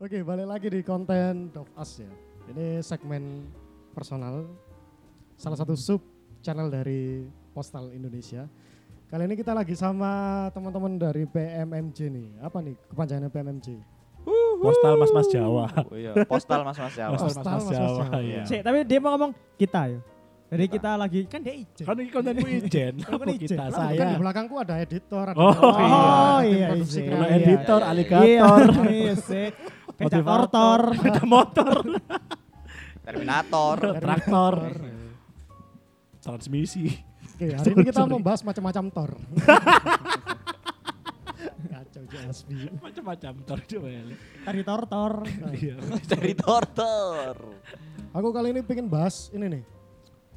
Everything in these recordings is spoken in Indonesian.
Oke, balik lagi di konten of Us ya. Ini segmen personal, salah satu sub channel dari Postal Indonesia. Kali ini kita lagi sama teman-teman dari PMMJ nih. Apa nih kepanjangannya PMMJ? Postal Mas-Mas Jawa. Oh iya, postal mas-mas Jawa. Postal Postal Mas-Mas Jawa. Jawa. Iya. Cek, tapi dia mau ngomong kita ya. Jadi Kita. kita lagi kan dia ijen. Kan ini kontenku ijen. Kan Apa ijen. kita Lah, bukan di saya? belakangku ada editor, ada Oh, kamera, iya. ada tim iya, produksi iya. Kreatif. editor, iya, iya. aligator, Iya sih. Becak motivator, motor. ada motor, Terminator. traktor, transmisi. Oke, hari ini kita Sorry. membahas macam-macam tor. Kacau JSB. Macam-macam tor coba ya. Tari tor-tor. Iya. Dari Tortor. Aku kali ini pengen bahas ini nih.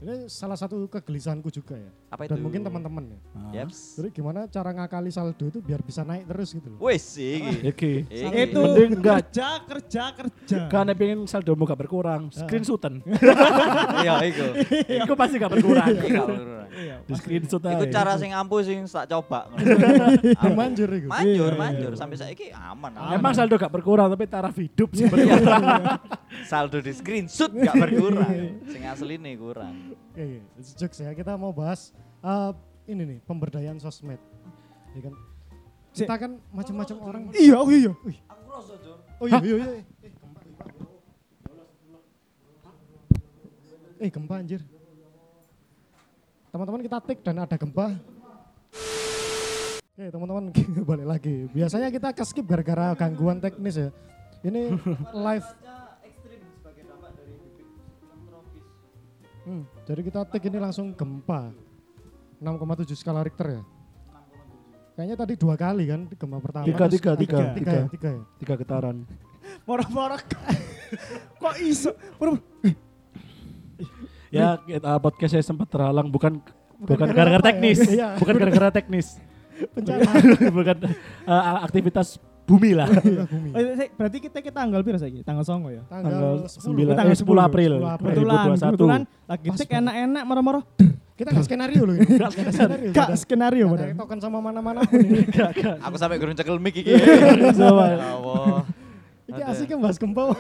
Ini salah satu kegelisahanku juga ya. Apa itu? Dan mungkin teman-teman ya. Yaps. Jadi gimana cara ngakali saldo itu biar bisa naik terus gitu loh. Wes sih. Iki. Iki. Itu Mending enggak. kerja kerja kerja. Kan pengen saldomu gak berkurang, screenshotan. Iya, iku. Iku pasti gak berkurang. Gak berkurang. Iya. Di screenshot Iku aja. cara sing ampuh sing tak coba. Itu manjur itu. Manjur, Iya, manjur sampai saiki aman. aman. Emang saldo gak berkurang tapi taraf hidup sih Iya. berkurang. saldo di screenshot gak berkurang. Sing asli nih kurang. Oke, it's jokes ya. Kita mau bahas eh, ini nih pemberdayaan sosmed. Ya kan? Kita kan macam-macam orang. Iya, oh iya. Oh iya iya iya. Eh. Eh gempa anjir. Teman-teman kita tik dan ada gempa. Oke teman-teman balik lagi. Biasanya kita ke skip gara-gara gangguan teknis ya. Ini live. Hmm, jadi kita tik ini langsung gempa. 6,7 skala Richter ya. Kayaknya tadi dua kali kan gempa pertama. Tiga, tiga, tiga, tiga, tiga. ya, tiga ya. Tiga getaran. Moro-moro. Kok iso? Moro. Ya, kita, podcast saya sempat terhalang bukan bukan gara-gara ya? teknis, Iya. bukan gara-gara teknis, Bencana. bukan eh, aktivitas bumi lah. Iya, bumi. Oh, iya, Berarti kita kita tanggal piro saiki? Tanggal 9 ya. Tanggal 10. sembilan- tanggal eh, 10 April. 10 April. Kebetulan, 2021. kebetulan lagi cek enak-enak moro-moro. Kita nggak skenario loh ini. Nggak ada skenario. Gak nggak skenario ada padahal. token sama mana-mana pun ini. Aku sampai gurung cekel mic iki. Coba. Ya Allah. Ini Ada. asik kan bahas gempa.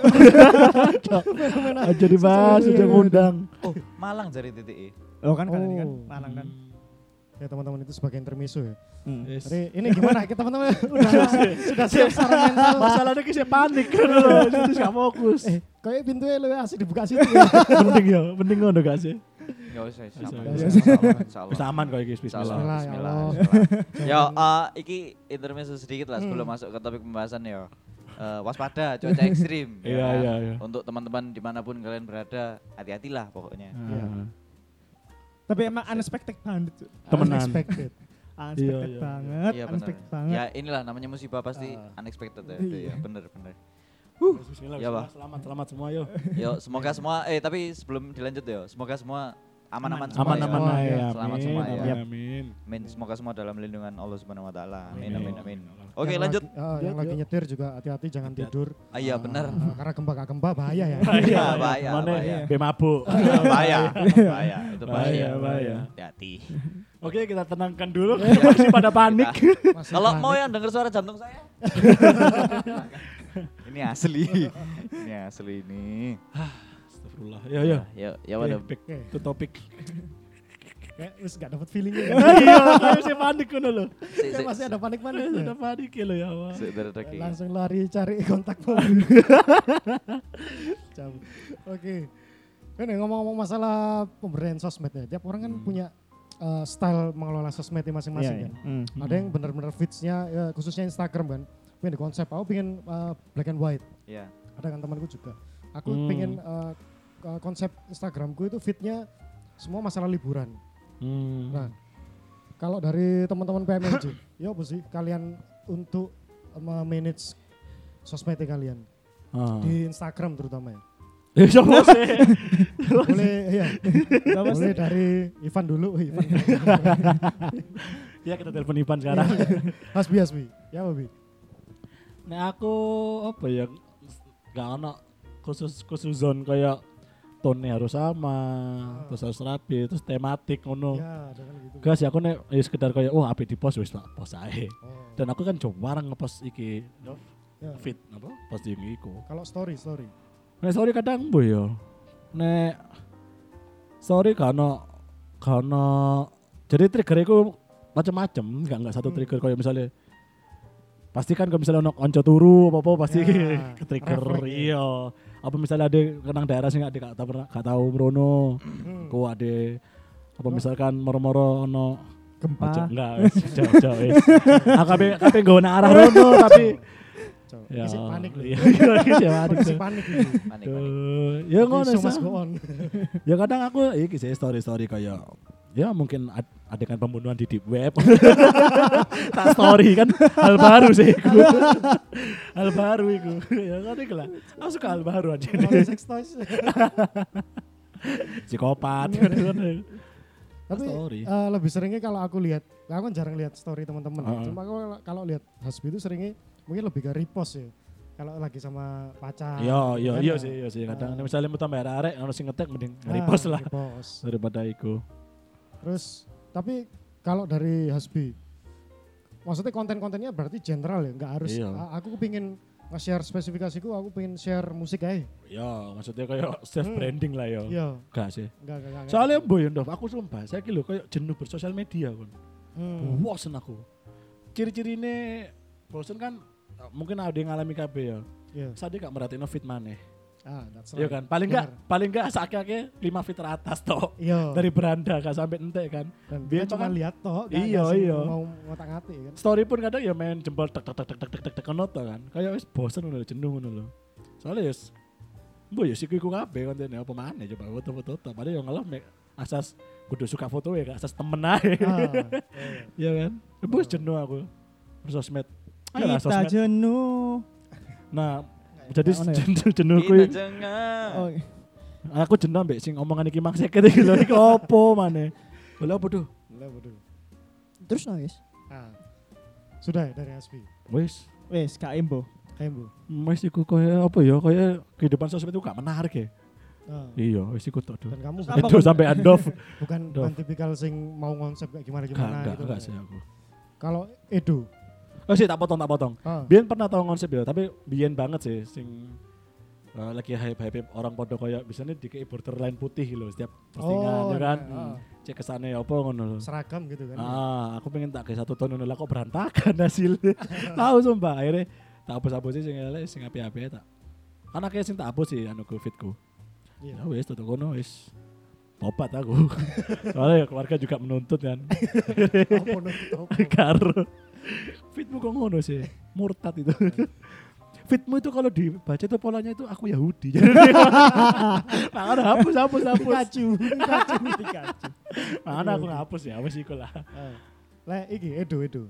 Fenomena. Aja dibahas, udah ngundang. Oh, Malang jari titik Oh kan kan ini kan Oh. Malang kan. Ya teman-teman itu sebagai intermezzo ya. Hmm. Yes. Jadi ini gimana kita teman-teman udah sudah siap secara mental. Masalahnya kisah panik kan loh, terus gak fokus. Eh, kayak pintunya lebih asik dibuka situ ya. Penting ya, penting ngono gak sih? Enggak usah, Bisa, insya bisa. Aman kok iki bismillah. Bismillah, ya. Ya, eh, iki sedikit lah sebelum Hmm. masuk ke topik pembahasan ya. Eh, waspada cuaca ekstrim. ya Iya, kan? iya, iya. Untuk teman-teman di mana pun kalian berada, hati-hatilah pokoknya. Ah. Tapi emang unexpected banget. tuh. Temenan. Unexpected. Unexpected Iya, iya. banget, Iya unexpected banget. Ya inilah namanya musibah pasti Ah. unexpected ya. Iya. Itu ya, bener bener. Bismillah, Ya, Pak. Selamat, selamat semua yo. Yo, semoga semua eh tapi sebelum dilanjut ya, semoga semua aman-aman semua. Aman ya. aman Oh, iya. Selamat Amin, semua ya. amin, amin. Semoga semua dalam lindungan Allah Subhanahu wa taala. Amin Amin. amin. Oke, Yang lanjut. lagi- ah, yang lagi nyetir juga hati-hati jangan tidur. Ah, iya benar. Ah, karena gempa gak gempa bahaya ya. Iya, bahaya, Mana bahaya. be mabuk. bahaya. Bahaya, itu bahaya. Bahaya, bahaya. Hati-hati. Oke, kita tenangkan dulu. Masih pada panik. Masih Kalau panik. mau yang denger suara jantung saya. ini asli. Ini asli ini. Astagfirullah. Ya, ya. Ya, ya Oke, waduh. back Oke. to topic. Kayak wis gak dapet feelingnya. kan. Iya, masih panik kan lo. Si, masih ada panik-panik. Sudah panik ya lo ya Allah. Langsung lari cari kontak mobil. Cabut. Oke. Ini ngomong-ngomong masalah pemberdayaan sosmed ya. Tiap orang kan Hmm. punya eh, style mengelola sosmednya masing-masing Iya, kan. iya. Hmm. Ada yang benar-benar fitsnya ya, khususnya Instagram kan. Pengen di konsep. Aku pengen eh, black and white. Ya. Ada kan temanku juga. Aku Hmm. pengen eh, ke- konsep Instagramku itu fitnya semua masalah liburan. Hmm. Nah, kalau dari teman-teman PMNJ, ya apa sih kalian untuk manage sosmednya kalian Ah. di Instagram terutama ya? Ya siapa sih? Boleh ya, sih? boleh dari Ivan dulu, Ivan. Ya kita telepon Ivan sekarang. Hasbi Hasbi, ya apa Bi? Nah aku apa ya gak ono khusus khusus zone kayak tone harus sama, terus harus rapi, terus tematik ngono. Ya, kan gitu. Gak sih aku nek ya sekedar kayak oh api di post wis tak post ae. Oh. Dan aku kan jarang ngepost iki. Ya. fit apa posting iku. Kalau story, story. Nek sorry kadang mbo ya. Nek sorry karena karena jadi trigger iku macam-macam, enggak enggak satu Hmm. trigger kayak misalnya pasti kan kalau misalnya ono konco turu apa apa pasti Ya, ke trigger ya. iya apa misalnya ada kenang daerah sih nggak gak tahu pernah gak tahu Brono Hmm. ku ada apa misalkan moro-moro ono Gempa. Ojo, enggak wis jauh jauh kabeh kabeh nggo nang arah rono tapi ya panik lho. iya iya iya, panik sih. panik ya ngono sih. Ya kadang aku iki sih story-story kayak ya mungkin ad- adegan pembunuhan di deep web. tak story kan hal baru sih iku. hal baru iku. ya kan iku lah. Aku suka hal baru aja. Kalau sex toys. Psikopat. Tapi Story. eh, lebih seringnya kalau aku lihat, aku kan jarang lihat story teman-teman. Heeh. Cuma aku kalau lihat Hasbi itu seringnya mungkin lebih ke repost ya. Kalau lagi sama pacar. Iya, iya, kan iya ya. sih, iya sih. Kadang Ah. misalnya mau tambah arek sing ngetek mending Ah, repost lah repost. daripada iku. Terus tapi kalau dari Hasbi, maksudnya konten-kontennya berarti general ya, nggak harus. Iya. Aku pengen nge-share spesifikasiku, aku pengen share musik aja. Ya, maksudnya kayak self branding lah ya. Iya, Gak sih. enggak enggak enggak. Soalnya boy Ndof, aku sumpah, saya lho kayak jenuh bersosial media kan. Hmm. Bosen aku. Ciri-ciri ini bosen kan mungkin ada yang ngalami KB ya. Iya. Saya gak merhatiin fit maneh. Ah. Iya kan? Paling enggak paling enggak sakake lima feet atas toh. Iya. Dari beranda gak sampai nanti kan. biar cuma lihat toh. Iya, iya. Mau ngotak ngati kan. Story pun kadang ya main jempol tek tek tek tek tek tek tek kono kan. Kayak wis bosen udah jenuh ngono lho. Soalnya wis bu ya siku iku kabeh kontene apa maneh coba foto-foto. Padahal yang ngelem asas kudu suka foto ya gak asas temen ae. Ah, iya, iya. iya kan? Bu jenuh aku. Sosmed. Kita jenuh. Nah, jadi ya? jenuh kuwi. Oh, aku jenuh mbek sing omongan iki mang seket iki lho iki opo maneh. Lha opo tuh? Lah, bodoh. terus nangis. Ah. Sudah ya dari Hasbi. Wis, Wes, Kak Embo. Kembu. wis iku kaya apa ya? Kaya kehidupan sosmed itu gak menarik ya. Ah. Iya, wis iku tok. Dan kamu Itu kan- sampai Andof. bukan bukan tipikal sing mau konsep kayak gimana Enggak, gimana enggak, gitu. enggak kan. sih aku. Kalau Edo, Oh sih tak potong tak potong. ah. Biyen pernah tahu konsep ya, tapi biyen banget sih sing eh, lagi hype-hype orang podo kayak biasanya di borderline putih loh setiap postingan ya kan. nah, ah. Cek ya apa ngono lho. seragam gitu kan. Ah, aku pengen tak kayak satu tahun lah kok berantakan hasilnya. Tahu sumpah akhirnya tak hapus-hapus sih sing elek sing api-api tak. Kan akhirnya sing tak hapus sih anu fitku. Iya. Ya wis tutup kono wis. Topat aku. Soalnya ya keluarga juga menuntut kan. Apa? Karo. Fitmu kok ngono sih? Murtad itu. Fitmu itu kalau dibaca itu polanya itu aku Yahudi. Makanya hapus hapus hapus. Pikachu, Pikachu, Pikachu. Makanya aku ngapus ya, wis iku lah. Ah. Lah iki Edo Edo.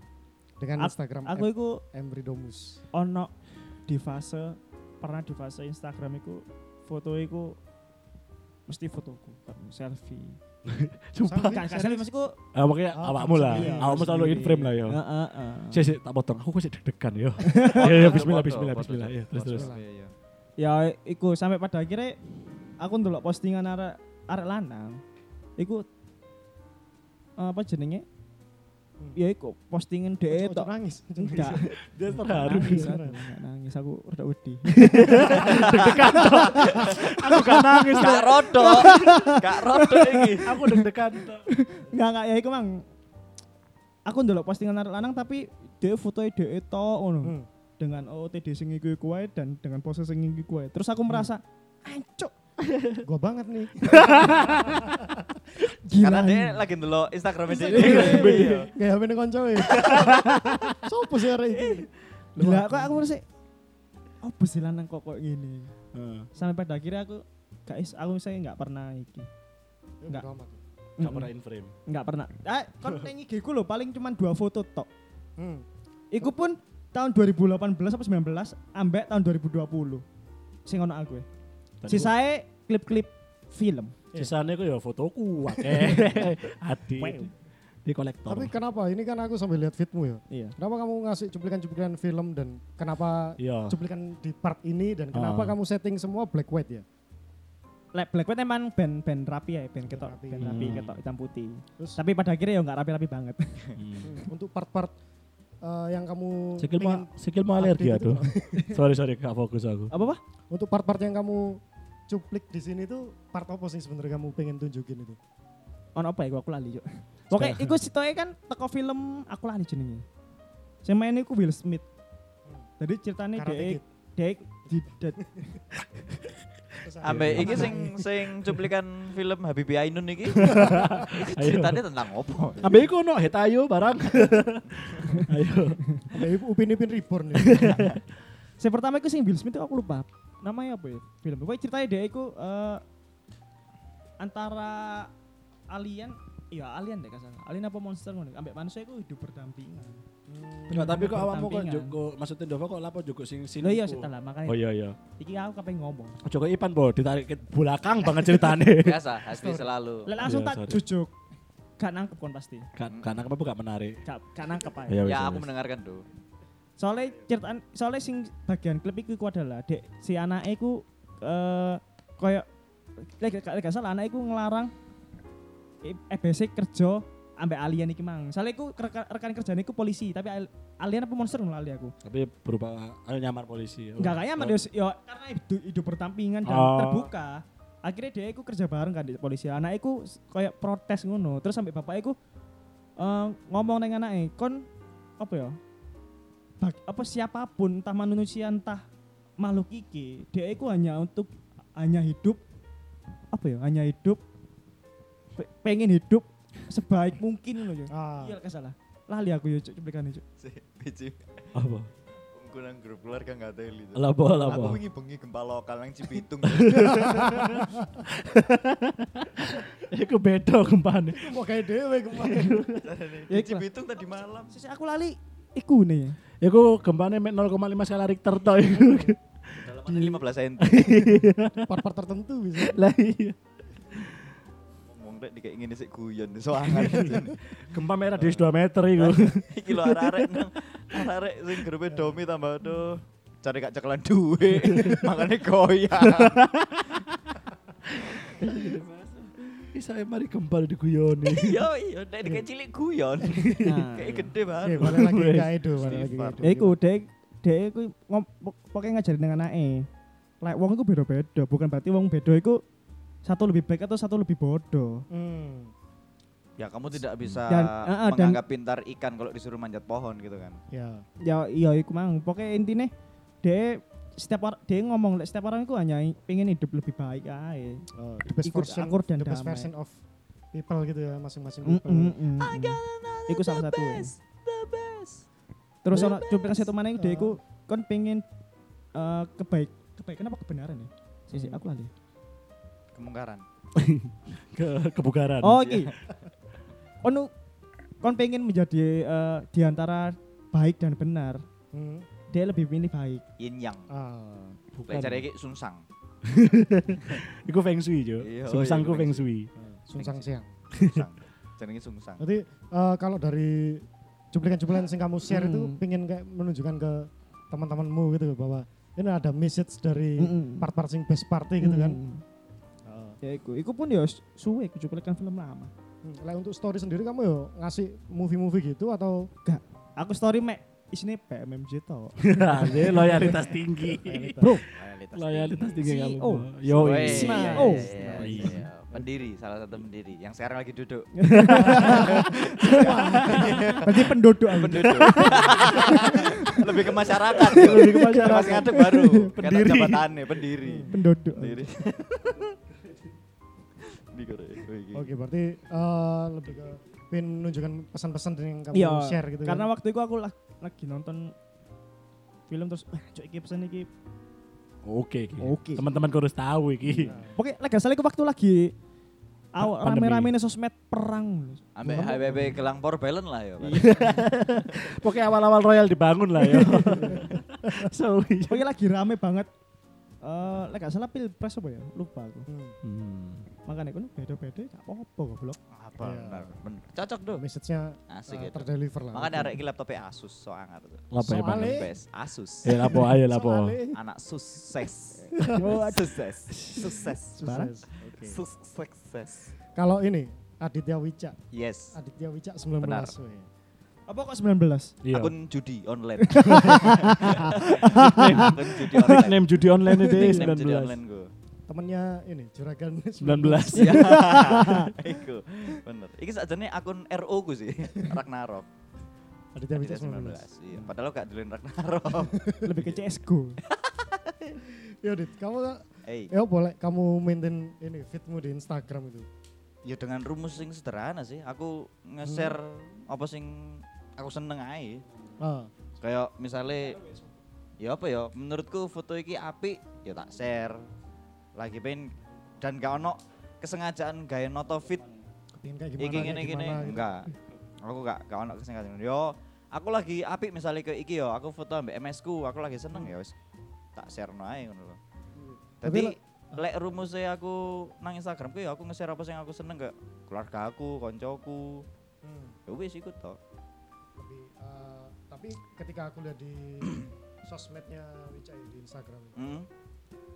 Dengan Ak- Instagram Aku iku Embridomus. ono di fase pernah di fase Instagram iku foto iku mesti fotoku kan selfie. Sumpah. Kan kan selfie maksudku Ah, pokoknya Oh, awakmu lah. iya, awakmu selalu in frame lah yo. Heeh, heeh. Sih, sih, tak potong. Aku kok deg-degan yo. Iya, iya, bismillah, bismillah, bismillah. Iya, terus terus. Iya, iya. Ya iku sampai pada akhirnya aku ndelok postingan arek arek lanang. Iku apa jenenge? Hmm. Ya iku postingan dhek tok. nangis. Enggak. Dia Nggak terharu. nangis, nangis aku rada wedi. Deg-degan. Aku gak nangis. Gak rodo. Gak rodo iki. Aku deg-degan toh. Enggak enggak ya iku mang. Aku ndelok postingan arek lanang tapi dhek fotoe dhek tok ngono. Hmm. Dengan OOTD sing iku iku wae dan dengan pose sing iku wae. Terus aku merasa ancuk Gua banget nih. Karena gila. dia lagi ndelok Instagramnya dia. Iya. Iya. Kayak HP ning konco e. Sopo sih arek iki? Gila kok aku merasa apa sih lanang kok kok gini. Heeh. Sampai pada akhirnya aku gak is, aku misalnya nggak pernah iki. Enggak. Enggak. Gak pernah in frame. Nggak pernah. Eh, kon ning IG ku lho paling cuma dua foto tok. Hmm. Iku pun tahun 2018 apa 19 ambek tahun 2020. Sing ono aku. e. Sisae klip-klip film. Sisanya aku ya fotoku akeh. Hati. Di kolektor. Tapi kenapa? Ini kan aku sambil lihat fitmu ya. Iya. Kenapa kamu ngasih cuplikan-cuplikan film dan kenapa Iya. cuplikan di part ini dan kenapa Ah. kamu setting semua black white ya? Lek Black White emang band band rapi ya, band ketok, rapi. band rapi Hmm. ketok hitam putih. Terus Tapi pada akhirnya ya nggak rapi-rapi banget. Hmm. untuk part-part eh, yang kamu Sikilmu pengen sikilmu alergi aduh. sorry sorry gak fokus aku. Apa apa? untuk part-part yang kamu cuplik di sini tuh part apa sih sebenarnya kamu pengen tunjukin itu? Ono apa ya aku lali, Cuk. Oke, iku sitoke kan teko film aku lali jenenge. Sing main iku Will Smith. Jadi ceritanya dek dek di dat- Terus Ambek ada- iki sing sing cuplikan film Habibie Ainun iki. Ceritanya tentang opo? Ambek iku ono hetayo barang. Ayo. ibu Upin Ipin Reborn ya. Saya pertama iku sing Will Smith itu aku lupa. Namanya apa ya? Film. Pokoknya ceritanya dia iku eh, antara alien Iya, alien deh kasar. Alien apa monster ngono. Ambek manusia iku hidup berdampingan. Enggak, tapi kok awakmu kok. Joko maksudnya Dova kok lapo Joko sing sini. Lo iya setelah makanya Oh iya iya. iki aku kapan ngomong. Joko Ipan po ditarik ke belakang banget ceritane. Biasa, Hasbi selalu. Lah langsung Iya, tak jujuk. Gak nangkep kon pasti. Kan kan apa gak menarik. Gak, gak nangkep aja. Ya, Ya aku mendengarkan tuh. Soalnya ceritaan soalnya sing bagian klip iku iku adalah dek si anak iku eh koyo lek gak gak salah anak iku ngelarang EBC kerja ambek alien iki mang. Soalnya iku rekan, rekan kerjane iku polisi, tapi al- alien apa monster ngono lali aku. Tapi berupa ayo nyamar polisi. Enggak kayaknya mah yo karena hidup, hidup bertampingan dan Oh. terbuka. Akhirnya dia iku kerja bareng kan di polisi. Anak iku kayak protes ngono. Terus sampai bapak iku eh, ngomong dengan anaknya, kon apa ya? Bag, apa siapa pun entah manusia entah makhluk iki, dia iku hanya untuk hanya hidup apa ya? Hanya hidup pe- pengen hidup sebaik mungkin loh. Ah, Iya gak salah. Lali aku ya cuk cuplikan cuk. Apa? Aku nang grup keluarga enggak teli. tuh. Lapo Aku lapo. wingi bengi gempa lokal nang Cibitung. Iku beda gempane. kok kayak dewe kemarin. Di Cibitung tadi malam. Sisi aku lali iku nih ya. Iku gempane mek 0,5 skala Richter tok iku. Dalamannya 15 cm. Part-part tertentu bisa. Lah iya. Ngomong rek di kayak gini sih guyon soangan. Gempa merah di 2 meter iku. Iki lho arek-arek nang arek sing grupe Domi tambah tuh cari gak cekelan duwe makanya goyang Bisa mari gempa diguyoni. iya iya nek kayak cilik guyon Nah. kayak gede banget balik lagi ke Edo, balik lagi. Ya iku dek dek iku ngom pok- pokoknya ngajarin dengan anake. Lek wong iku beda-beda, bukan berarti wong beda iku satu lebih baik atau satu lebih bodoh. Hmm. ya kamu tidak bisa Dan- ah, ah, dan- menganggap pintar ikan kalau disuruh manjat pohon gitu kan Ya. Ya iya iku mang. Pokoknya intine dek setiap orang dia ngomong lek setiap orang iku hanya i- pengen hidup lebih baik aja. Oh, the best Ikut version, akur dan the best damai. version of people gitu ya, masing-masing Mm, people. mm, mm, mm. Iku salah satu. ya. Terus ono cuplikan satu mana iku dia iku kon pengen eh, kebaik kebaikan apa kebenaran ya? Sisi aku lali. kemungkaran Ke kebugaran. Oh iki. Kon kon pengen menjadi eh, di antara baik dan benar. Hmm. Dia lebih milih baik. yin yang Ah. Lek cari iki sungsang Iku feng shui, Jo. Iya, Sungsang iya, ku feng shui. Sungsang siang. sungsang jenenge sungsang Berarti eh, kalau dari cuplikan-cuplikan yang kamu share itu Hmm. pengen kayak menunjukkan ke teman-temanmu gitu bahwa ini ada message dari Mm-mm. part-part sing best party gitu kan. Mm. Oh. Ya iku, iku pun ya suwe iku cuplikan film lama. Hmm. Lah untuk story sendiri kamu yo ngasih movie-movie gitu atau Aku story mek isine PMMJ to. Dia loyalitas tinggi. Bro, loyalitas loyalitas tinggi kamu. Yo. Nah, iya, oh. iya, iya, iya. pendiri salah satu pendiri yang sekarang lagi duduk berarti penduduk penduduk lebih ke masyarakat lebih ke masyarakat masih ngadep baru pendiri jabatannya pendiri penduduk. pendiri oh. Oke, berarti eh, lebih ke pengen menunjukkan pesan-pesan yang kamu Iya, share gitu karena kan. waktu itu aku la- lagi nonton film terus wah cok iki pesan iki Oke, iki. Oke. Teman-teman harus tahu iki. Pokoknya lagi salah iku waktu lagi awal rame-rame nih sosmed perang. ambek HBB kelang power balance lah ya Pak. Pokoknya awal-awal Royal dibangun lah ya. so, iya. Pokoknya lagi rame banget. Eh, lagi salah pilpres apa ya? Lupa aku. Hmm. Makanya aku beda-beda gak apa-apa goblok. apa Iya. benar cocok tuh Message-nya asik itu terdeliver lah. makanya arek iki laptopnya Asus soalnya tuh Apa ya, Bang? Soalnya- best Asus Ya lapo ayo lapo. Anak sukses Oh, sukses sukses Sukses. Kalau ini Aditya Wicak, yes Aditya Wicak 19 Benar. weh. Apa kok 19? Iya. Akun judi online. Akun judi online. Nickname judi online itu Nickname judi 19. online gue. Temennya ini juragan 19. Ya. Iku. Bener. Iki sakjane akun RO ku sih. Ragnarok. Aditya Wicak Aditya 19. Iya, padahal gak duluin Ragnarok. Lebih ke CSGO. Ya Dit, kamu Eh, ya boleh kamu maintain ini fitmu di Instagram itu. ya dengan rumus sing sederhana sih. Aku nge-share apa sing aku seneng ae. Ah, Kayak misalnya ya apa ya menurutku foto iki apik ya tak share. Lagi pengen dan gak ono kesengajaan gaya noto fit kepingin kayak gimana? iki kayak ngene gini gimana gitu. enggak. Aku gak gak ono kesengajaan. Yo aku lagi apik misalnya ke iki yo aku foto ambek MS ku, aku lagi seneng ya wis tak share ae ngono lho. Tapi Jadi lek rumusnya aku nang Instagram ku ya aku nge-share apa sing aku seneng ke keluarga aku, koncoku. Hmm, Ya wis iku tok. tapi, eh, tapi ketika aku lihat di sosmednya Wicak ya, di Instagram, Mm.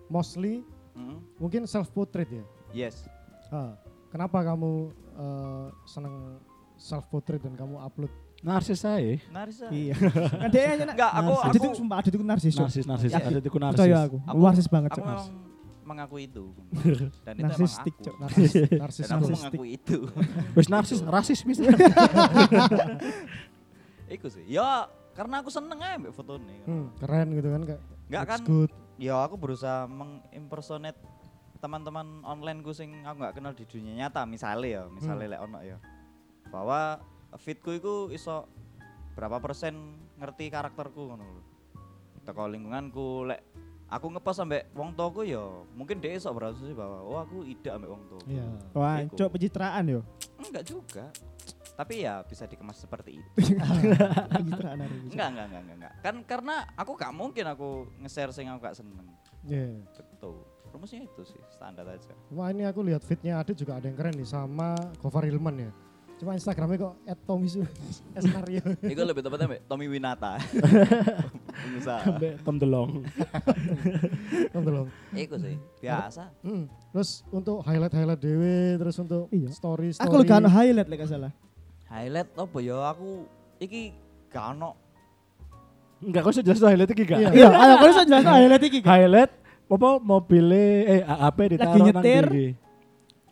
mostly Mm. mungkin self portrait ya. Yes. Ah, kenapa kamu eh, seneng self portrait dan kamu upload? Narsis saya. Narisa. Iya. Kan dia hanya Enggak, aku Adit aku itu sumpah Adit itu narsis. Narsis, narsis. Ya. Ada tiku narsis. Percaya aku. Aku- Narsis banget, Aku mengakui itu. Dan itu Narsistik, emang Cuk. aku. Narsis, narsis. Dan aku narsis. mengakui itu. Wis narsis, rasis bisa. Iku sih. Ya karena aku seneng aja mbak foto nih. Hmm, keren gitu kan kak. Enggak kan? good. Ya aku berusaha mengimpersonate teman-teman online gue sing aku nggak kenal di dunia nyata misalnya ya misalnya lek ono ya. Bahwa fitku itu iso berapa persen ngerti karakterku ngono lho. Teko lingkunganku lek aku ngepost sampai wong tuaku ya mungkin dia iso berasumsi bahwa oh aku ide ambek wong tuaku. Iya. Wah, cok pencitraan yo. enggak juga tapi ya bisa dikemas seperti itu pencitraan enggak enggak enggak enggak, enggak. kan karena aku gak mungkin aku nge-share sing aku gak seneng Iya. betul rumusnya itu sih standar aja Wah ini aku lihat fitnya Adit juga ada yang keren nih sama Gofar Hilman ya. Cuma Instagramnya kok @tomisu esnario. itu lebih tepatnya mbak Tommy Winata pengusaha Sampai Tom Delong. Tolong. itu sih biasa Hmm. Terus untuk highlight highlight dewe, terus untuk Iya. story story. Aku lu kan highlight lek salah. Highlight apa ya aku iki gak ono Enggak, kau sudah highlight iki gak? Iya. Iya, ayo saya jelas highlight iki. Kak. Highlight apa mobilnya eh HP ditaruh Lagi nang nyetir.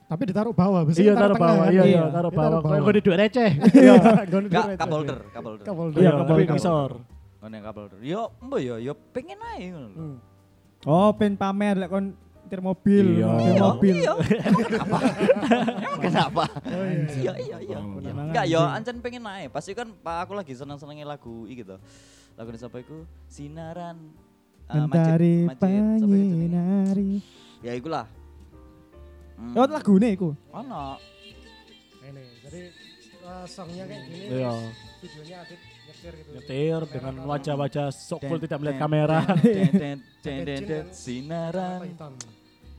Tapi ditaruh bawah, Iya taruh bawah, kan? iya Iya. iya taruh bawah. Kau di duit receh. Iya, gak direct. kapolder kapolder Kapolder. Iya, Iya, kapolder. ngisor. ngono kapolder yo mbak yo yo pengen aja. Hmm. Oh, pen pamer lek kon nyetir mobil, Iya. nyetir Iya, mobil. iya emang kenapa emang kenapa Oh, iya. iya iya iya iya. enggak yo ancen pengen naik pasti kan pak aku lagi seneng senengnya lagu iki gitu lagu ini siapa iku sinaran eh, Mentari panyinari. ya ikulah Hmm. Oh, lagune iku. ono Ini, jadi uh, songnya kayak gini, Iya. videonya Adit nyetir gitu. Nyetir dengan wajah-wajah sok full tidak melihat kamera. sinaran apa.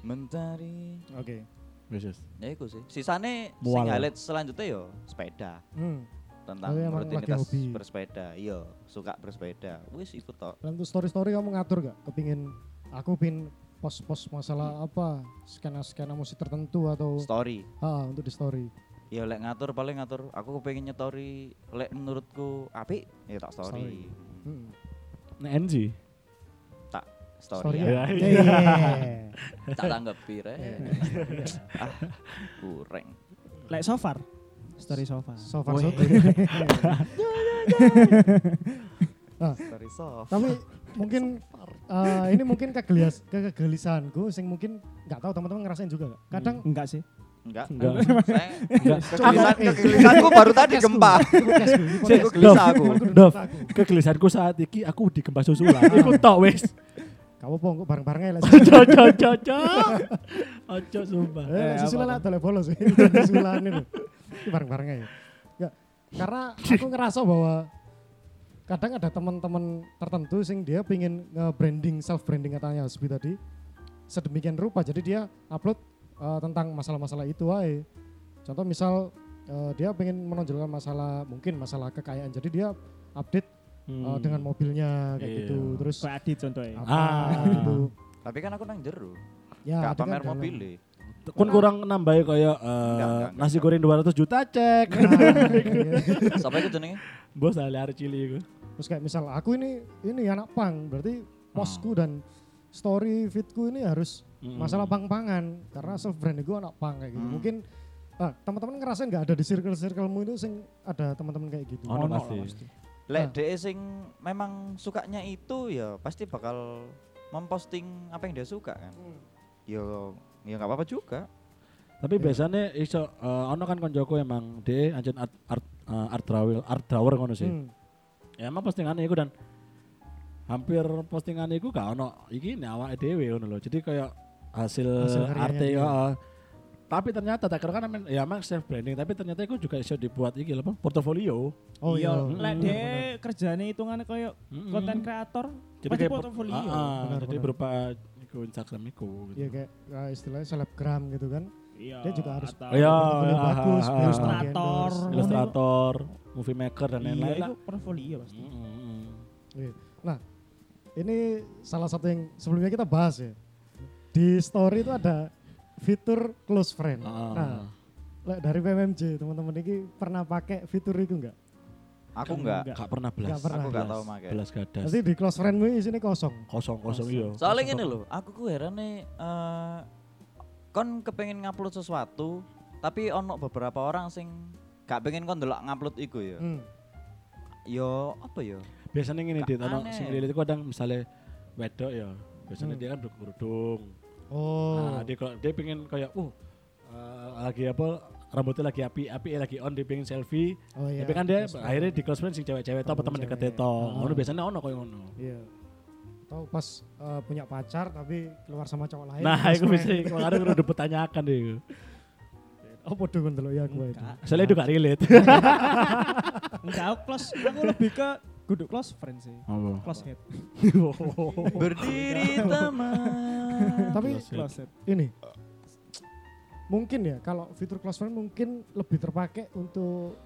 Mentari Oke. Wis, wis. ya iku sih sisane sing Mual. highlight selanjutnya yo sepeda Hmm. tentang Oh, iya, rutinitas bersepeda iya suka bersepeda wis ikut tok Dan untuk story-story kamu ngatur gak? Kepingin aku pin post-post masalah apa? Skena-skena musik tertentu atau story ah untuk di story. ya lek ngatur paling ngatur aku pengen nyetori lek menurutku apik ya tak story, Hmm. Nek NG. Story story, ya? ya. Iya. tak tanggapi re Iya. ah kurang Lek so far. Story so far. So far so good. story soft Tapi mungkin eh, ini mungkin kegelis kegelisahanku sing mungkin nggak tahu teman-teman ngerasain juga gak? Kadang Enggak sih. enggak Enggak. saya Enggak. kegelisahan kegelisahanku baru tadi gempa Saya Aku aku. Kegelisahanku saat iki aku di gempa susulan. Iku tok wis. Kamu pong kok bareng-bareng lah. Cocok cocok cocok. Ojo sumpah. Eh, Eh, susulan apa-apa. lah tole bolos sih. Susulan itu. Ini bareng-bareng aja. Enggak. Karena aku ngerasa bahwa kadang ada teman-teman tertentu sing dia pingin nge-branding self branding katanya seperti tadi sedemikian rupa jadi dia upload eh, tentang masalah-masalah itu aja contoh misal eh, dia pengen menonjolkan masalah mungkin masalah kekayaan jadi dia update eh, Hmm. dengan mobilnya kayak Iya. gitu terus Kayak Adit contohnya. apa Ah. gitu tapi kan aku nang jero ya kan pamer dalam- mobil deh Kon kurang eh, Enggak, enggak, nasi goreng 200 juta cek. Sampai itu jenenge. Bos ali arek cilik iku. Terus kayak misal aku ini ini anak pang, berarti posku dan story fitku ini harus Mm. masalah pang-pangan karena self brand gue anak pang kayak gitu. Hmm. Mungkin ah, teman-teman ngerasain nggak ada di circle-circlemu itu sing ada teman-teman kayak gitu. Ono lah pasti. Lek Ah. DE sing memang sukanya itu ya pasti bakal memposting apa yang dia suka kan. Yo ya nggak apa-apa juga. Tapi biasanya iso eh, ono kan koncoku emang de anjen art art eh, art drawer art drawer ngono sih. Hmm. Ya emang postingannya iku dan hampir postingan iku gak ono iki nih awake dhewe ngono lho. Jadi kayak hasil, Hasil arte dia. Tapi ternyata tak kan ya emang self branding, tapi ternyata itu juga iso dibuat iki lho, apa? Portofolio. Oh iya, iya. lek Hmm, de kerjane hitungannya kayak Mm-mm. konten kreator Jadi pasti kayak port- portofolio. Ah, ah, Benar, jadi benar. berupa iku Instagram iku gitu. Iya kayak ah, istilahnya selebgram gitu kan. Iya. Dia juga harus atau Iya, ah, bagus, ah, ah. Ilustrator. di-endorse. Ilustrator, movie maker dan Iya, lain-lain lah. itu portofolio pasti. Iya. Nah, ini salah satu yang sebelumnya kita bahas ya. Di story itu ada fitur close friend. Ah. Nah, lek dari PMMJ teman-teman ini pernah pakai fitur itu enggak? Aku Kan enggak. Gak pernah belas. Nggak pernah. Aku nggak Belas. tahu make. Belas gadas. Nanti di close friendmu isinya kosong. Kosong kosong iya. Soalnya gini loh, aku ku heran nih eh, kon kepengen ngupload sesuatu, tapi ono beberapa orang sing gak pengen kon delok ngupload iku ya. Hmm. Yo apa ya? Biasanya gini Gak dit, ono sing lilit itu kadang misalnya wedok ya. Biasanya Hmm. dia kan berkerudung. Oh. Nah, dia kalau dia pengen kayak uh eh, lagi apa rambutnya lagi api api lagi on dia pengen selfie. oh iya. Tapi kan dia friend. akhirnya di close friend sing cewek-cewek atau Oh, teman cewek. dekat itu. Ah. Ngono biasanya ono koyo ngono. Iya. Tahu pas eh, punya pacar tapi keluar sama cowok lain. Nah, itu bisa kemarin udah dipertanyakan deh. Oh, podo kan ya gue itu. Soalnya itu gak relate. Enggak, aku close, aku lebih ke kudu close friend sih. Apa? Close head. Berdiri teman. Tapi Close head. Close head. ini mungkin ya kalau fitur close friend mungkin lebih terpakai untuk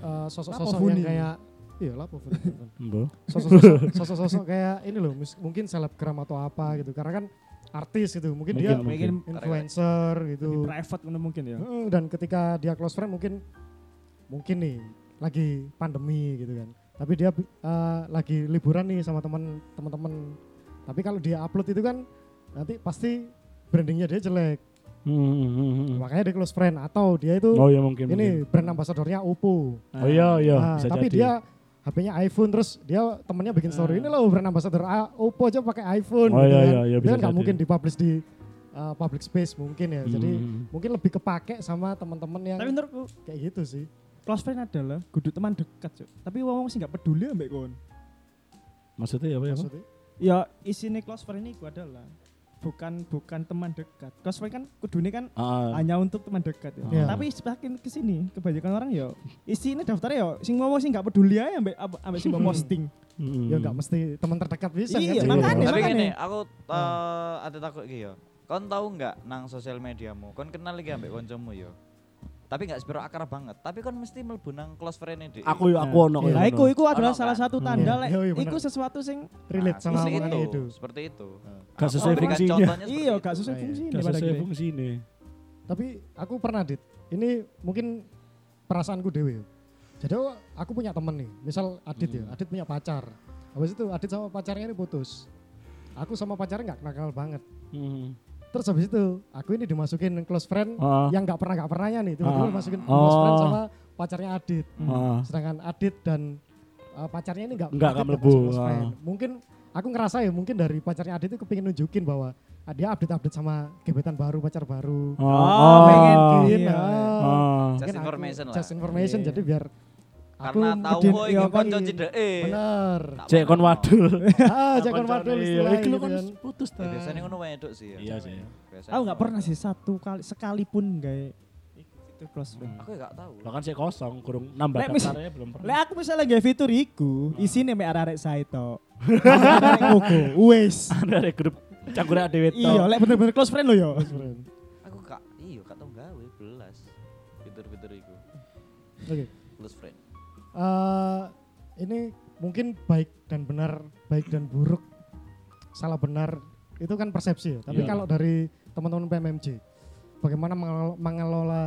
eh, sosok-sosok yang kayak iya lah sosok-sosok sosok-sosok kayak ini loh mis- mungkin selebgram atau apa gitu karena kan artis gitu mungkin, dia Mungkin, Mungkin influencer gitu lebih private ngono mungkin ya. Dan ketika dia close friend mungkin mungkin nih lagi pandemi gitu kan tapi dia eh, lagi liburan nih sama teman teman-teman tapi kalau dia upload itu kan nanti pasti brandingnya dia jelek Hmm, hmm, hmm, hmm. makanya dia close friend atau dia itu Oh iya mungkin. ini mungkin. brand ambassadornya Oppo Oh iya iya Nah, bisa tapi jadi. dia HP-nya iPhone terus dia temennya bikin story Ah. ini loh brand ambassador A- Oppo aja pakai iPhone Oh gitu iya kan. iya iya dia bisa kan nggak jadi. mungkin dipublish di uh, public space mungkin ya jadi Hmm. mungkin lebih kepake sama teman-teman yang Tapi menurutku kayak gitu sih close friend adalah kudu teman dekat, Cuk. Tapi wong sih enggak peduli ambek kon. maksudnya apa ya? Bang? maksudnya Ya isinya close friend ini adalah bukan bukan teman dekat. Close friend kan kudune kan Ah, hanya untuk teman dekat ya. Iya. Tapi semakin ke sini kebanyakan orang ya isi ini daftarnya ya sing ngomong sing nggak peduli aja ambek ambek sing mau posting. hmm. ya nggak mesti teman terdekat bisa Iya, kan makanya, Tapi gini, aku eh ada takut iki ya. Kon tahu nggak nang sosial mediamu? Kon kenal lagi ambek koncomu ya. Tapi nggak sepiro akar banget. Tapi kon mesti mlebu nang close friend e Aku aku ono Iya. Nah, koyo iku iku adalah Ono salah kan? satu tanda Iya, lek iya, iya, iku sesuatu sing relate sama seperti omongan itu, itu seperti itu. Gak Aku sesuai fungsinya. iya gak sesuai Iya. fungsi Gak sesuai fungsi ini. tapi aku pernah dit ini mungkin perasaanku dewe jadi aku- aku punya temen nih misal Adit ya Hmm. Adit punya pacar habis itu Adit sama pacarnya ini putus aku sama pacarnya nggak kenal banget Hmm. Terus habis itu aku ini dimasukin close friend Ah, yang nggak pernah nggak pernahnya nih tiba-tiba Ah. dimasukin close friend Oh. sama pacarnya Adit ah. sedangkan Adit dan uh, pacarnya ini nggak Nggak, melebu, ah. friend. mungkin aku ngerasa ya mungkin dari pacarnya Adit itu kepingin nunjukin bahwa ah, dia update-update sama gebetan baru pacar baru Oh, Oh, pengen mungkin Iya, ah. Ah. Just Mungkin aku- information lah. just information Iya. jadi biar aku Karena tahu iya, iki kan, konco iya. cideke. bener Cek kon wadul. ah jangan wadul istilahnya Iya, gitu kan kan putus Ya, ta. biasanya ngono wedok sih ya. Iya sih. Aku nggak ngono. pernah sih satu kali sekalipun gak itu close friend Aku ya nggak tahu. Lah kan sih kosong, kurang nambah daftarnya belum pernah. Lek aku misalnya nggak fitur iku, isine mek arek saya to. Arek ngoko, wes. Ada grup campur dhewe to. Iya, lek bener-bener close friend lo yo. Close friend. Aku kak, iya kak tau gawe belas. Fitur-fitur iku. oke. Eh, ini mungkin baik dan benar baik dan buruk salah benar itu kan persepsi ya tapi Iya. kalau dari teman-teman PMMJ bagaimana mengelola, mengelola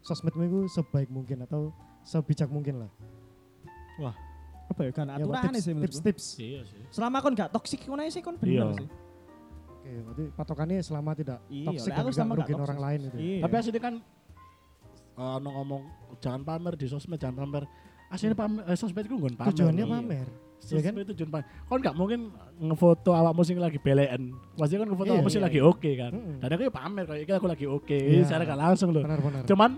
sosmedmu itu sebaik mungkin atau sebijak mungkin lah. Apa ya kan Ya, aturan tips, sih menurutku. tips-tips. Iya sih. Selama kon gak toksik ae sih kon Iya. bener sih. Oke, berarti patokannya selama tidak Iya, toksik dan gak merugikan orang lain gitu. Iya. Tapi aslinya kan eh, ono ngomong jangan pamer di sosmed, jangan pamer. Aslinya pamer eh, sosmed itu nggon pamer. Tujuannya loh. pamer. Iya kan? itu tujuan pamer. Kon nggak mungkin ngefoto awakmu sing lagi belen. Pasti kan ngefoto Iya, awakmu sing iya, lagi iya. oke kan. Dan aku ya pamer kayak iki aku lagi oke. Iya. Secara gak langsung loh. Benar-benar. Cuman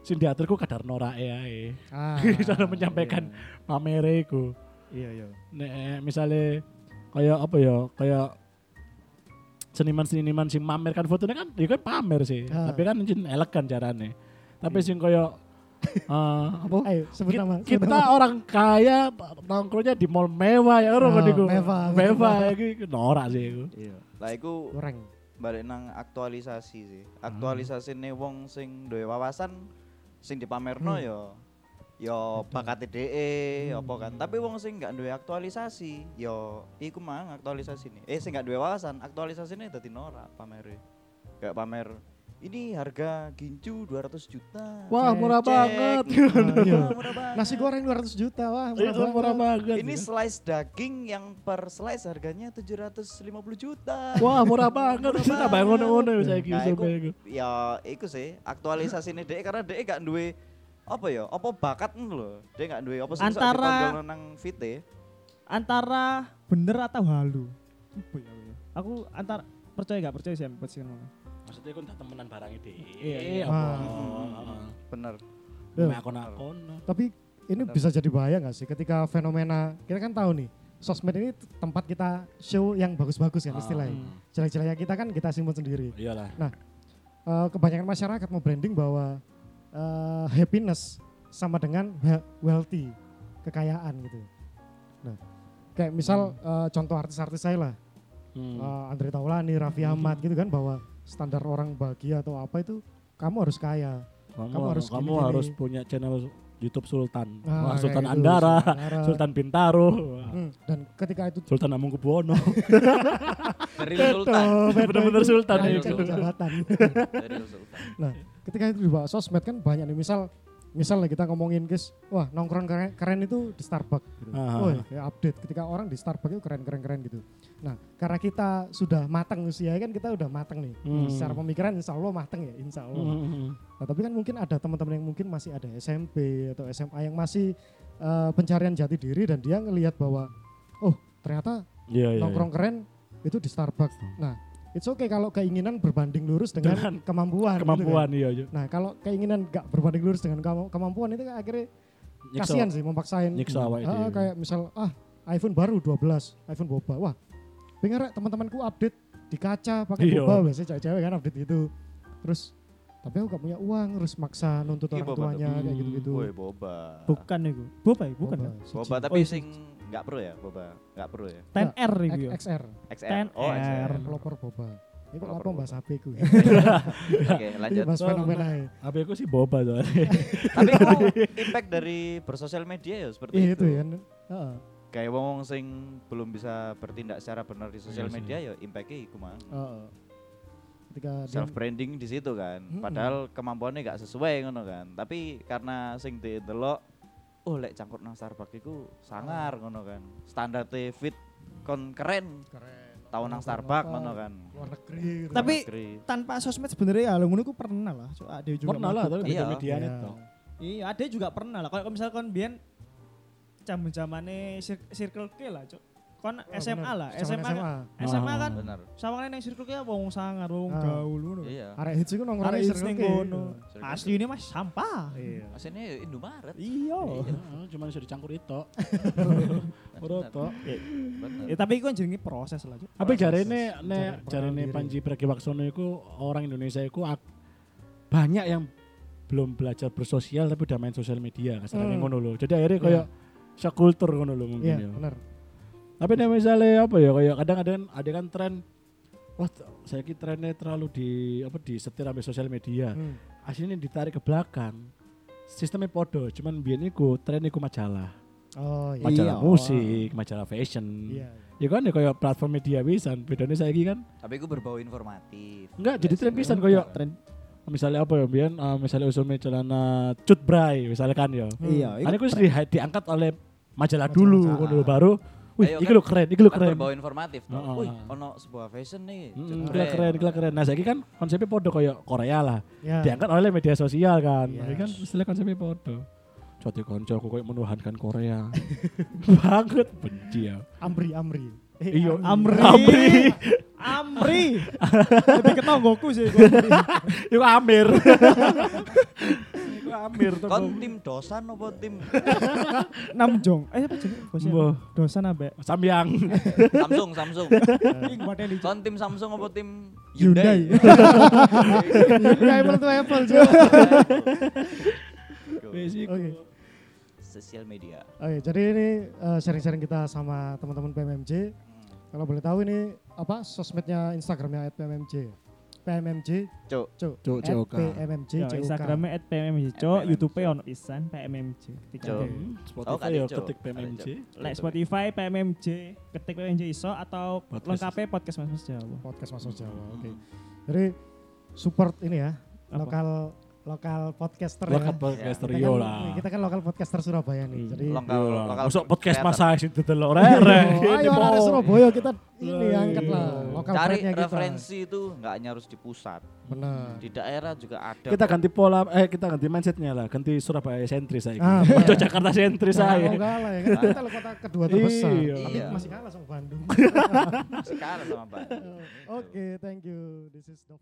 sing diaturku kadar norae ae. Ah, Cara menyampaikan pamere iku. Iya, iya. Nek misalnya kayak apa ya, kayak seniman-seniman sing mamerkan fotonya kan, ya kan pamer sih. Ah. Tapi kan elegan carane. Tapi sing kayak eh, apa? Ayo sebut Ki- nama. sebut kita nama. orang kaya nongkrongnya di mall mewah ya orang niku. mewah. Mewah iki norak sih iku. Iya. Lah iku Kurang. balik nang aktualisasi sih. Aktualisasi nih wong sing duwe wawasan sing dipamerno Hmm. ya ya bakat DE Hmm. apa kan. Tapi wong sing gak duwe aktualisasi ya iku mang aktualisasi nih. Eh sing gak duwe wawasan, aktualisasi nih dadi norak pamere. Kayak pamer ini harga gincu 200 juta. Wah, Cek, murah cek. banget. Ah, iya. Wah, murah banget. Nasi goreng 200 juta, wah murah Itu banget. murah banget. Ini slice daging yang per slice harganya 750 juta. Wah, murah banget. Murah Kita banget. ngono-ngono ya saiki Nah, iku- ya iku sih aktualisasi ini dek karena dek gak duwe apa ya apa bakat ngono lho dek gak duwe apa sih iso Antara- nang fit Antara bener atau halu. Apa ya? aku? Antara percaya gak percaya sih ambek sih ngono. Maksudnya kan tak temenan barang itu. Iya, Iya, Ah. apa? bener akon-akon. Tapi ini Benar. bisa jadi bahaya nggak sih ketika fenomena kita kan tahu nih sosmed ini tempat kita show yang bagus-bagus kan Ah. istilahnya. Hmm. Jelek-jeleknya kita kan kita simpan sendiri. Iyalah. Eh, kebanyakan masyarakat mau branding bahwa eh, happiness sama dengan we- wealthy, kekayaan gitu. Nah, kayak misal eh, contoh artis-artis saya lah, Hmm. eh, Andre Taulani, Raffi Ahmad gitu kan bahwa standar orang bahagia atau apa itu kamu harus kaya. kamu, kamu harus kamu gini-gini. harus punya channel YouTube Sultan. Nah, Wah, Sultan gitu, Andara, Sultan. Sultan Bintaro, Hmm, dan ketika itu Sultan Amungkubuwono. dari sultan Bener-bener Sultan itu. Sultan. dari sultan Nah, ketika itu dibawa sosmed kan banyak nih misal misal kita ngomongin guys, wah nongkrong keren, keren itu di Starbucks gitu. Ah. Oh ya update ketika orang di Starbucks itu keren keren keren gitu. Nah, karena kita sudah matang usia kan kita udah matang nih. Hmm. Secara pemikiran insya Allah matang ya, insya Allah. Hmm. Nah, tapi kan mungkin ada teman-teman yang mungkin masih ada SMP atau SMA yang masih eh, pencarian jati diri dan dia ngelihat bahwa oh ternyata Iya, iya. nongkrong keren itu di Starbucks. Nah, it's okay kalau keinginan berbanding lurus dengan, Dengan kemampuan. gitu kan. Kemampuan iya, iya. Nah, kalau keinginan gak berbanding lurus dengan kema- kemampuan itu kan akhirnya Nyiksa- kasihan sih memaksain. nyiksa awake Ah, dhewe. kayak misal ah iPhone baru 12, iPhone boba. Wah, pengen rek teman-temanku update di kaca pakai Iya. boba biasanya cewek-cewek kan update itu. Terus tapi aku gak punya uang, harus maksa nuntut Iya, orang boba tuanya tuh. kayak gitu-gitu. Woi boba Bukan itu. Boba ya, bukan Boba, kan? boba tapi Oh, iya. sing nggak pro ya boba nggak pro ya 10R itu ya. XR, XR oh 10R. XR pelopor boba. Pelopor apa bahas HP ku? oke lanjut bahas Oh, fenomena ya. HP aku sih boba soalnya. tapi impact dari bersosial media ya seperti Iya itu itu ya. Heeh. kayak wong sing belum bisa bertindak secara benar di sosial Iya media ya impactnya iku Heeh. Ketika self branding di situ kan padahal kemampuannya gak sesuai ngono kan tapi karena sing delok oh lek cangkut nang Starbucks iku sangar ngono kan standar fit kon keren keren. tahu nang Starbucks ngono kan Luar negeri. gitu. Tapi- Negeri. Tanpa sosmed sebenarnya ya ngono iku pernah lah. So, ada juga Pernah lah, tapi. Iya. beda media Iya. itu. Iya, ada juga pernah lah. Kalau misalkan biyen zaman-zamane cir- Circle K lah, Cuk. Kon Oh, SMA bener. lah, Zaman SMA kan. SMA kan bener sawangane nang Circle K wong sangar, wong Ah. gaul ngono. iya Arek hits iku nongkrong Arek hits Circle ning kono. K. Asli ini mas sampah. Iya. aslinya Indomaret Iya. Cuma bisa dicangkur itu. Bener. bener Ya tapi itu kan jenenge proses lah, Cuk. Tapi Proses jari ini, mencari ne, jari perkenalan ini diri. Panji Pragiwaksono itu orang Indonesia itu ak- banyak yang belum belajar bersosial tapi udah main sosial media kasarnya Hmm. ngono loh. Jadi akhirnya Iya. kayak shock culture ngono loh mungkin Iya, ya. Tapi nih misalnya apa ya kayak kadang ada ada kan tren wah saya kira trennya terlalu di apa di setir sampai sosial media. Hmm. Aslinya ditarik ke belakang. Sistemnya podo, cuman biar iku tren iku majalah. Oh iya. Majalah Iya. musik, majalah fashion. Iya. Ya kan ya kayak platform media pisan. Bedanya saya kan tapi itu berbau informatif enggak jadi tren pisan Kayak kayak tren misalnya apa ya Bian eh, misalnya usulnya celana cut bray misalnya kan ya Iya, Ini iku aku di, diangkat oleh majalah Majalah. dulu lho, baru wih Ayo iki kan- keren iki lho kan keren berbau informatif tuh. Heeh. Wih, ono sebuah fashion nih. Mm, jebret. gila keren, gila keren. Nah, saiki kan konsepnya podo kayak Korea lah. Ya. Diangkat oleh media sosial kan. Iya. Ini kan istilah konsepnya podo. Cote konco aku kayak menuhankan Korea. Banget benci ya. Amri Amri. Eh, Iya, Amri. Amri. Amri. Lebih ke tonggoku sih. Iku Amir. Amir tuh. Kon tim dosan apa tim Namjong. Eh apa jenenge bosnya? Mbah. Dosan ambek. Samyang. Samsung Samsung. Ing modeli. Kon tim Samsung apa tim Hyundai. Hyundai? Ya Apple to Apple Jo. Wes iku. Oke. Sosial media. Oke, jadi ini eh, sharing-sharing kita sama teman-teman PMMJ. Kalau boleh tahu ini apa sosmednya Instagramnya @pmmj. PMMJ, Cuk. cuk. Cuk, COK. PMMJ, Yo, COK. Instagramnya at PMMJ, Cok. YouTube ono pisan PMMJ. Ketik Oh, Spotify kali, ya Cuk. ketik PMMJ. Cuk. Like Spotify PMMJ, ketik PMMJ iso atau lengkapnya podcast Mas Mas Jawa. Podcast masuk Jawa. Oke. Jadi support ini ya, lokal lokal podcaster Lokal ya. podcaster Kita yo kan- lah. Kita kan lokal podcaster Surabaya nih. Iya. Jadi Lokal lokal Masuk podcast masa sing delok rek. Oh, ayo anak Surabaya kita ini Lah, angkat lah lokal Cari kita. referensi itu nggak hanya harus di pusat. Benar. Di daerah juga ada. Kita ganti pola eh kita ganti mindsetnya lah, ganti Surabaya sentris saya. Ah, Udah Jakarta sentris saya. mau kalah ya kan kita lah kota kedua terbesar. Iya. Tapi Iya. masih kalah sama Bandung. sekarang sama Pak. Oke, thank you. This is Dov.